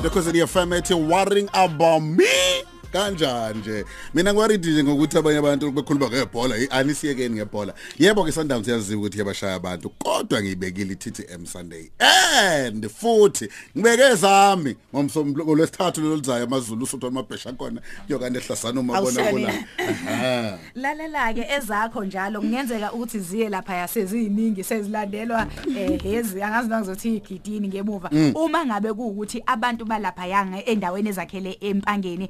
idokozeni FM ethi worrying about me. Kanjani nje? Mina ngiwaridi nje ngokuthi abanye abantu bekhuluma ngebhola anisiyekeni ngebhola. Yebo ke Sundowns yaziwa ukuthi yabashaya abantu kodwa ngiyibekile iTTM Sunday. And futhi ngibeke zami ngomsombuluko lwesithathu loluzayo amazulu usuthu amabhesha khona yokanti ehlasana uma bona kula aha. Lalela ke ezakho njalo kungenzeka ukuthi ziye lapha yaseziningi sezilandelwa eh hezi angazi nangizothi igidini ngemuva. Uma ngabe kuukuthi abantu balapha yanga endaweni ezakhele empangeni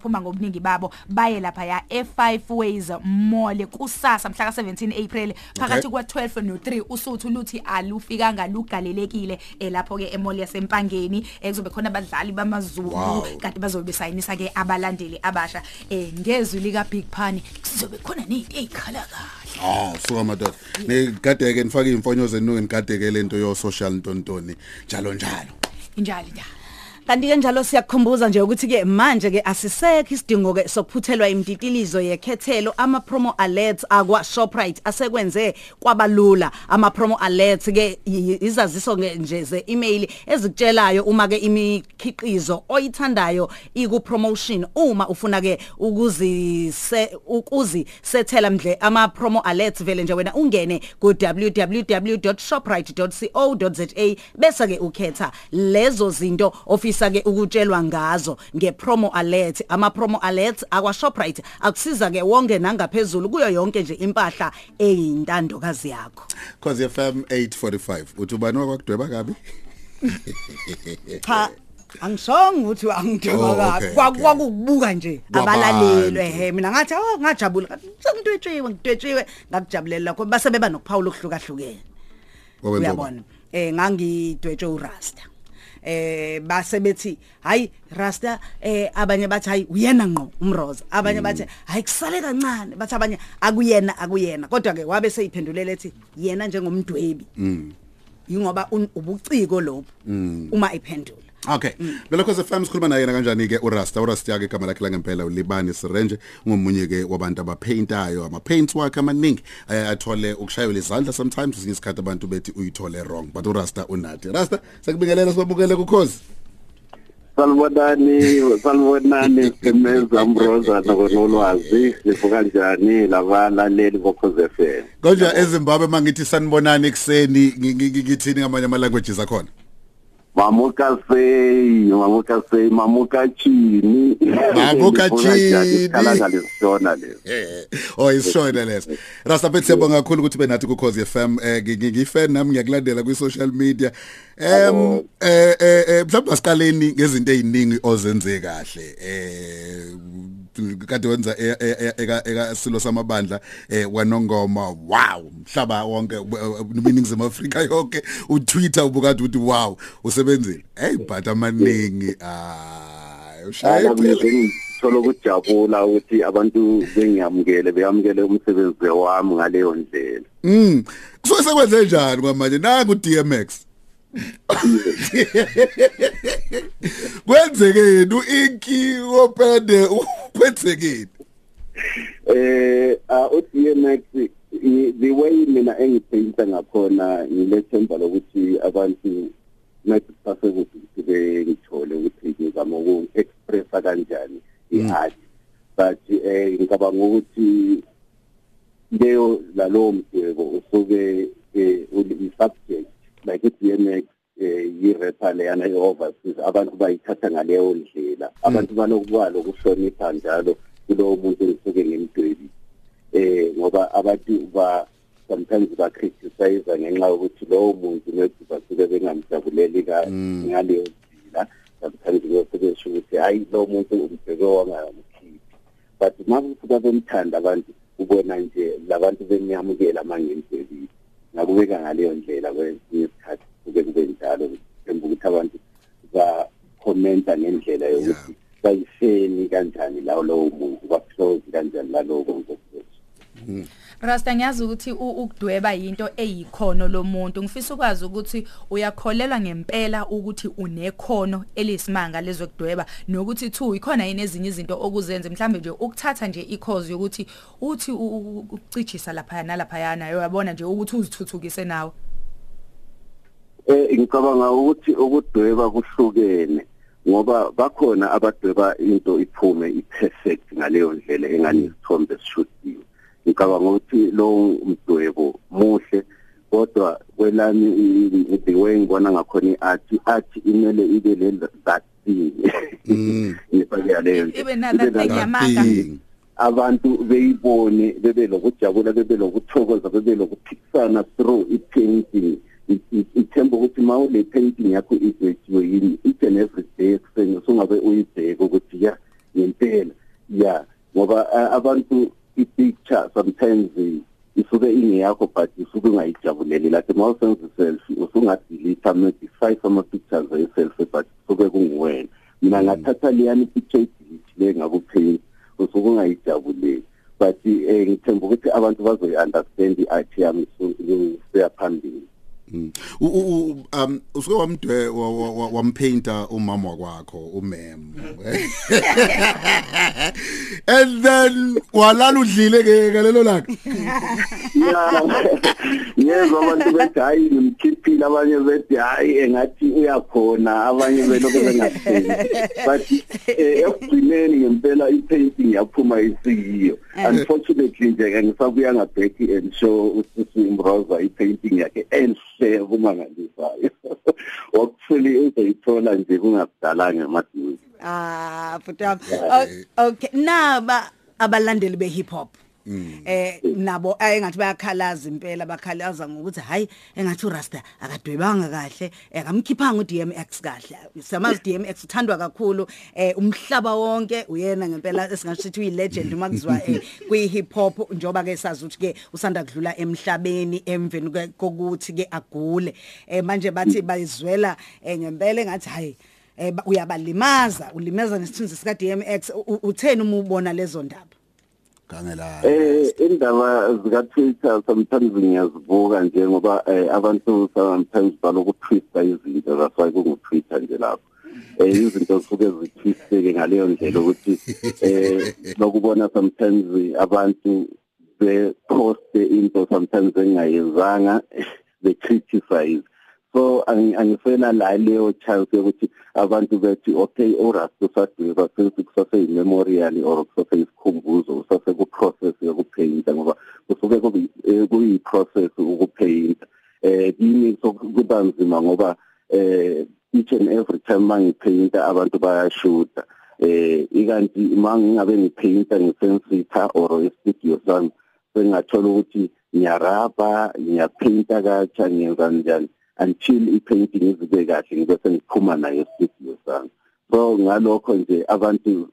bazophuma ngobuningi babo baye lapha ya e5 ways mall kusasa mhla ka17 April phakathi kwa 12 no 3 usuthu luthi alufikanga lugalelekile eh, lapho ke emall yasempangeni ekuzobe khona abadlali bamazulu. Wow. kanti bazobe besayinisa ke abalandeli abasha. Eh ngezwi lika Big Pan sizobe khona nezinto ezikhala kahle. Ah, suka madoda. Nikadeke nifake imfonyo zenu nikadeke lento yo social ntontoni? Njalo njalo. injalo njalo. Kanti ke njalo siyakukhumbuza nje ukuthi ke manje ke asisekho isidingo ke sokuphuthelwa imdidilizo yekhethelo. Ama promo alerts akwa Shoprite asekwenze kwabalula. Ama promo alerts ke izaziso nje ze email ezikutshelayo uma ke imikhiqizo oyithandayo iku promotion uma ufuna ke ukuzi ukuzi sethela mdle ama promo alerts vele nje wena ungene ku www.shoprite.co.za bese ke ukhetha lezo zinto ofisa ke ukutshelwa ngazo ngepromo alert. Ama promo alerts akwa Shoprite akusiza ke wonke nangaphezulu kuyo yonke nje impahla eyintandokazi yakho. Cause FM 845 uthi ubani wakudweba kabi? cha angisonga ukuthi angidweba Oh, kabi. okay, Kwa- okay. kwakubuka nje Kwabantu. abalalelwe. Ehe mina ngathi oh ngajabula. Sengidwetshiwe ngidwetshiwe ngakujabulela kodwa base beba nokuphawula okuhlukahlukene. Wakwenza uyabona? Eh ngangidwetshwe uRasta. Eh base bethi hayi Rasta eh abanye bathi hayi uyena ngqo umroza. Abanye bathi hayi kusale kancane. Bathi abanye akuyena akuyena. Kodwa ke wabe seyiphendulela ethi yena njengomdwebi. Ingoba un- ubuciko lobo uma iphendula. Okay. Vele cause FM sikhuluma naye na kanjani ke uRasta uRasta yake igama lakhe langempela uLibani Sirenje ngomunye ke wabantu abapaintayo ama paints wakhe amaningi eh, athole ukushayela izandla sometimes isikhathi isikhathi abantu bethi uyithole wrong but uRasta unathi. Rasta sekubingelela sobukele kukhozi. Salibonani, salibonani Semeza Mbroza nokunolwazi, livuka njani labalaleli bokhoze FM. Konje eZimbabwe mangithi sanibonani ekseni ngi- ngi- ngithini ngamanye ama languages akhona. Mamuka sei, mamuka sei, mamuka chini. Mamuka Livuka njani, chini. Sikhala ngalisona leso. Eh, oh isishona leso. Rasta bethu siyabonga kakhulu ukuthi benathi ku Cause FM eh ngi- ngi- ngifan nami ngiyakulandela ku social media. Em Yabo. eh eh eh, mhlawumbe asiqaleni ngezinto eziningi ozenze kahle. Eh kade wenza e- e- e- eka eka silo samabandla eh wanongoma wow mhlaba wonke eningizimu Afrika yonke uTwitter ubukade uthi wow usebenzile hey but amaningi ah ushaya ngithola ukujabula ukuthi abantu bengiyamukele, beyamukele umsebenzi wami ngaleyo ndlela. Mm. Kusuke sekwenze njani kwamanje nangu DMX. Kwenzekeni uInki wopende kwenzekeni? eh uDMX i- the way mina engiphinta ngakhona ngilethemba lokuthi abantu next paseke ukuthi bengithole ukuthi ngizama uku-expressa kanjani i-art but eh ngicabanga ukuthi leyo lalowo mdwebo usuke eh, uli- i-subject like i-DMX eh yi-rapper leyana i-overseas abantu bayithatha ngaleyo ndlela. Abantu banokubala ukuhlonipha njalo kulowo muntu engisuke ngimdwebi eh ngoba abantu ba sometimes ba criticize ngenxa yokuthi lowo muntu nethi basuke bengamjabuleli ka ngaleyo ndlela. Sometimes basuke ukuthi hayi lo muntu umbheke wangamkhiphi but makusuka bemthanda abantu ubona nje labantu bemyamukela mangempelile ngakubeka ngaleyo ndlela kwesinye isikhathi. Kube kube njalo themba ukuthi abantu ba-commenta ngendlela yokuthi bayifeni kanjani lawo lowo muntu baclose kanjani lalowo konke Rasta ngiyazi ukuthi u- ukudweba into eyikhono lomuntu ngifisa ukwazi ukuthi uyakholelwa ngempela ukuthi unekhono elisimanga lezokudweba nokuthi two ikhona yini ezinye izinto okuzenze? Mhlambe nje ukuthatha nje ikhozi yokuthi uthi u- u- ukucijisa lapha nalapha yana uyabona nje ukuthi uzithuthukise nawe. Eh ngicabanga ukuthi ukudweba kuhlukene ngoba bakhona abadweba into iphume iperfect ngaleyo ndlela engani isithombe sishutiwe ngicabanga ukuthi lo mdwebo muhle kodwa kwelami the way ngibona ngakhona i-art i-art imele ibe le that thing Mm. ngifake leyo nto. Ibe na- that Ibe thing that yamanga. thing. abantu beyibone bebe lokujabula bebe lokuthokoza bebe lokuphikisana through i-painting ithemba ukuthi ma ule painting yakho idwetshiwe yini each and every day ekuseni usungabe uyibheke ukuthi ya ngempela. Ya ngoba uh, abantu i-picture sometimes eh, isuke ingeyakho but isuke ungayijabuleli. Like ma usenza i-selfie usungadelete maybe five ama-pictures e-selfie but suke kunguwena. Mina ngathatha leyani i-picture idelete ngakupaint usuke ungayijabuleli. But eh ngithemba ukuthi abantu bazoyi-understand i-art yami kuya phambili Mm. U- u- um usuke wamdwe wa- wa- wa- wampainta umama wakwakho umem. And then walala udlile ke galelo lakhe yebo abantu bethi hayi ngimkhiphile abanye bethi hayi engathi uyakhona abanye belokhu bengatheni but eh, ekugcineni ngempela i-painting yaphuma isiyiyo unfortunately nje ngisabuya ngabheki and show usisi Mroza i-painting yakhe enhle kumangalisayo wakufuli uzoyithola nje kungakudalanga emaduze Ah, futam. Okay, naba abalandeli be hip hop. Eh nabo engathi bayakhalaza impela bakhalaza ngokuthi hayi engathi uRasta akadwebanga kahle akamkhiphanga uDMX kahle. Samazi DMX uthandwa kakhulu eh umhlaba wonke uyena ngempela esingashithi uyilegend uma kuzwa eh kwi hip hop njoba ke sazi ukuthi ke usanda kudlula emhlabeni emveni kokuthi ke agule. Eh manje bathi bayizwela eh ngempela engathi hayi eh ba- uyabalimaza ulimaza nesithunzi sika DMX utheni uma ubona lezo ndaba? Kangela Eh indaba zika Twitter sometimes ngiyazibuka nje ngoba eh, abantu sometimes baloku twista izinto that's why kungu Twitter nje lapho. Eh izinto zisuke zitwisteke ngaleyo ndlela ukuthi eh lokubona sometimes abantu be post into sometimes engayenzanga they criticize so angi- angifela la leyo chance yokuthi abantu bethi okay urastu sadweba futhi kusase memorial or kusase isikhumbuzo kusase ku process yokupainta ngoba kusuke kubi- eh, kuyi process ukupainta eh kimi kuba nzima ngoba eh each and every time mangipainta abantu bayashuta eh ikanti mangingabe ngipainta ngisensitha or e-studio sami sengathola ukuthi ngiyaraba ngiyapainta katsha ngenza njani. Until i-painting izibe kahle ngibe sengiphuma nayo e-studio sami. So ngalokho nje abantu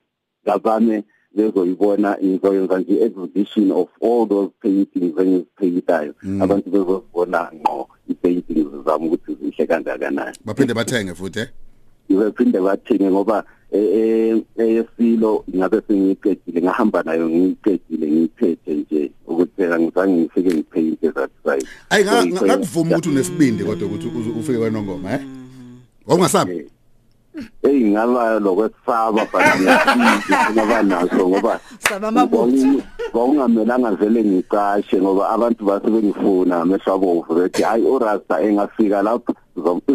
ngabame bezoyibona ngizoyenza nje exhibition of all those paintings engizipaintayo. Abantu bezozibona ngqo i-paintings zami ukuthi zihle kangakanani. Baphinde bathenge futhi eh? Ngizophinde bathini ngoba eh eyesilo ngabe sengiyiqedile ngahamba nayo ngiyiqedile ngiyiphethe nje ukuthi phela ngizange ngifike ngipainte that side ayi ngakuvuma ukuthi unesibindi kodwa ukuthi ufike kwenongoma eh. wawungasabi Hey ngaba lokwesaba but ngiyafika ngaba naso ngoba Saba amabutho. Kwakungamelanga vele ngiqashe ngoba abantu base bengifuna amehlobo bethi hayi urasta engafika lapho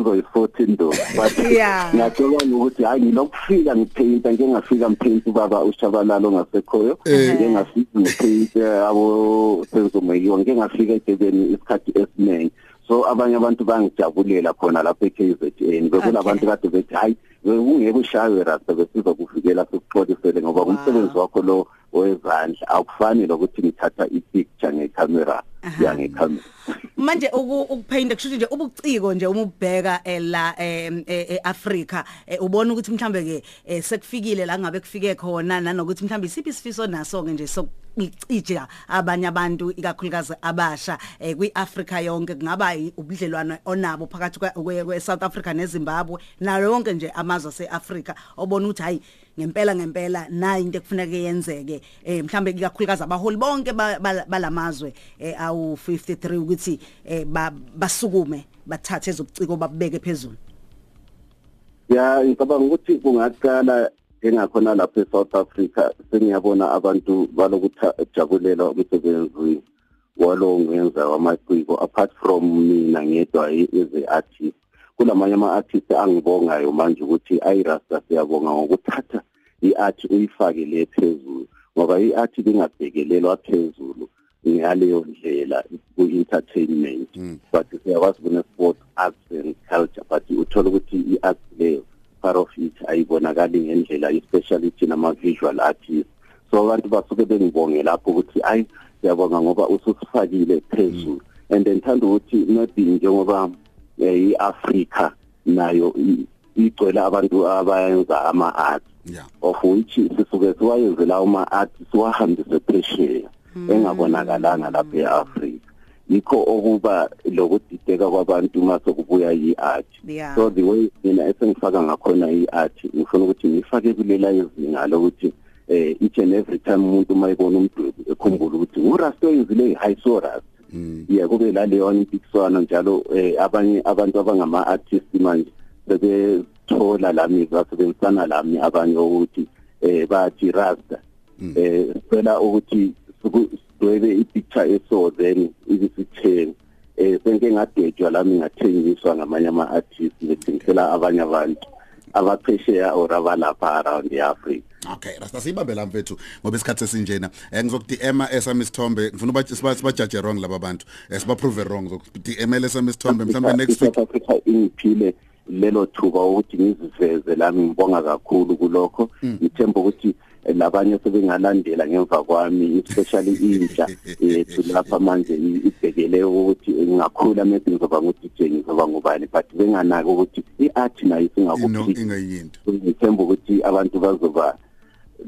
zoyifothi ndo but Yeah. ngiyacabanga ukuthi hayi ngilokufika ngipainta ngengafika ngipainta ubaba ushabalalo ongasekhoyo ngengafika ngipainta abo senzomeyiwa ngengafika edebeni isikhathi esiningi so abanye abantu bangijabulela khona lapha eKZN bekula abantu kade bethi hayi ungeke ushawe rasta besiza kuvikela sikuxolisele ngoba umsebenzi wakho lo wezandla akufani lokuthi ngithatha i-picture ngecamera ya ngecamera. Manje uku- ukupainta kusho nje ubuciko nje uma ubheka eh, la em, eh, eAfrika eh, ubona ukuthi mhlambe ke sekufikile la ngabe kufike khona nanokuthi mhlambe isiphi isifiso naso ke nje sokucija abanye abantu ikakhulukazi abasha kwiAfrika yonke. Kungaba ubudlelwano onabo phakathi kwe- kwe kwe- South Africa neZimbabwe nayo yonke nje amazwe aseAfrika. Obona ukuthi hayi ngempela ngempela na into ekufuneka yenzeke. Eh mhlambe ikakhulukazi abaholi bonke ba- ba- balamazwe eh awu 53 ukuthi eh ba- basukume bathathe ezobuciko babeke phezulu. Ya ngicabanga ukuthi kungaqala engakhona lapha eSouth Africa sengiyabona abantu balokujabulela umsebenzi walo ngenza wamaciko apart from mina ngedwa as a artist kulamanye ama-artist angibongayo manje ukuthi ayirasta siyabonga ngokuthatha i-art uyifake le phezulu ngoba i-art ingabhekelelwa phezulu ngaleyo ndlela ku-entertainment. But siyakwazi kune-sport arts and culture but uthola ukuthi i-art leyo part of it ayibonakali ngendlela especially thina ama-visual artists. So abantu basuke bengibonge lapho ukuthi ayi siyabonga ngoba ususifakile phezulu. And then thanda ukuthi maybe njengoba eh, i-Africa nayo i- igcwele abantu abayenza ama-arts yeah. Of which sisuke siwayenze lawo ma-arts siwahambise phesheya engabonakalanga lapha e-Africa yikho okuba lokudideka kwabantu mase kubuya yi-art Yeah. so the way mina esengifaka ngakhona i-art ngifuna ukuthi ngifake kulela izinga lokuthi eh each and every time umuntu mayibona umdwebi ekhumbula ukuthi urasto yenzile hayi so rasta yeah kube laleyo impikiswano njalo eh abanye abantu abangama artists manje sebethola lami basebenzisana lami abanye ukuthi eh bathi rasta. Eh sicela ukuthi sidwebe i-picture eso then ibisitheni eh senke ngadwetshwa lami ngathengiswa ngamanye ama-artists bethengisela abanye abantu. Abaphesheya or abalapha around e-Africa Okay, rasta sibambe la mfethu ngoba isikhathi esinjena. Eh ngizokuthi Emma esami isithombe, ngifuna uba siba sibajaje wrong laba bantu. Eh siba prove wrong zokuthi Emma esami isithombe mhlambe next week. South Africa ingiphile lelo thuba ukuthi ngiziveze lami ngibonga kakhulu kulokho ngithemba ukuthi eh, labanye sebengalandela ngemva kwami especially intsha yethu lapha manje i- ibhekele ukuthi ngingakhula maybe ngizoba ngu-DJ ngizoba ngubani but benganaki ukuthi i-art nayo Ino singakuphi ingayinto. ngithemba ukuthi abantu bazoba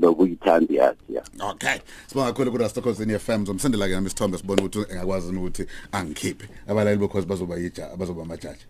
lokuyithanda i-art ya Okay. Sibonga kakhulu ku Rasta Cause FM zomsendela ke nami isithombe sibone ukuthi engakwazi ukuthi angikhiphe. Abalali bokhozi bazoba yija, bazoba amajaji.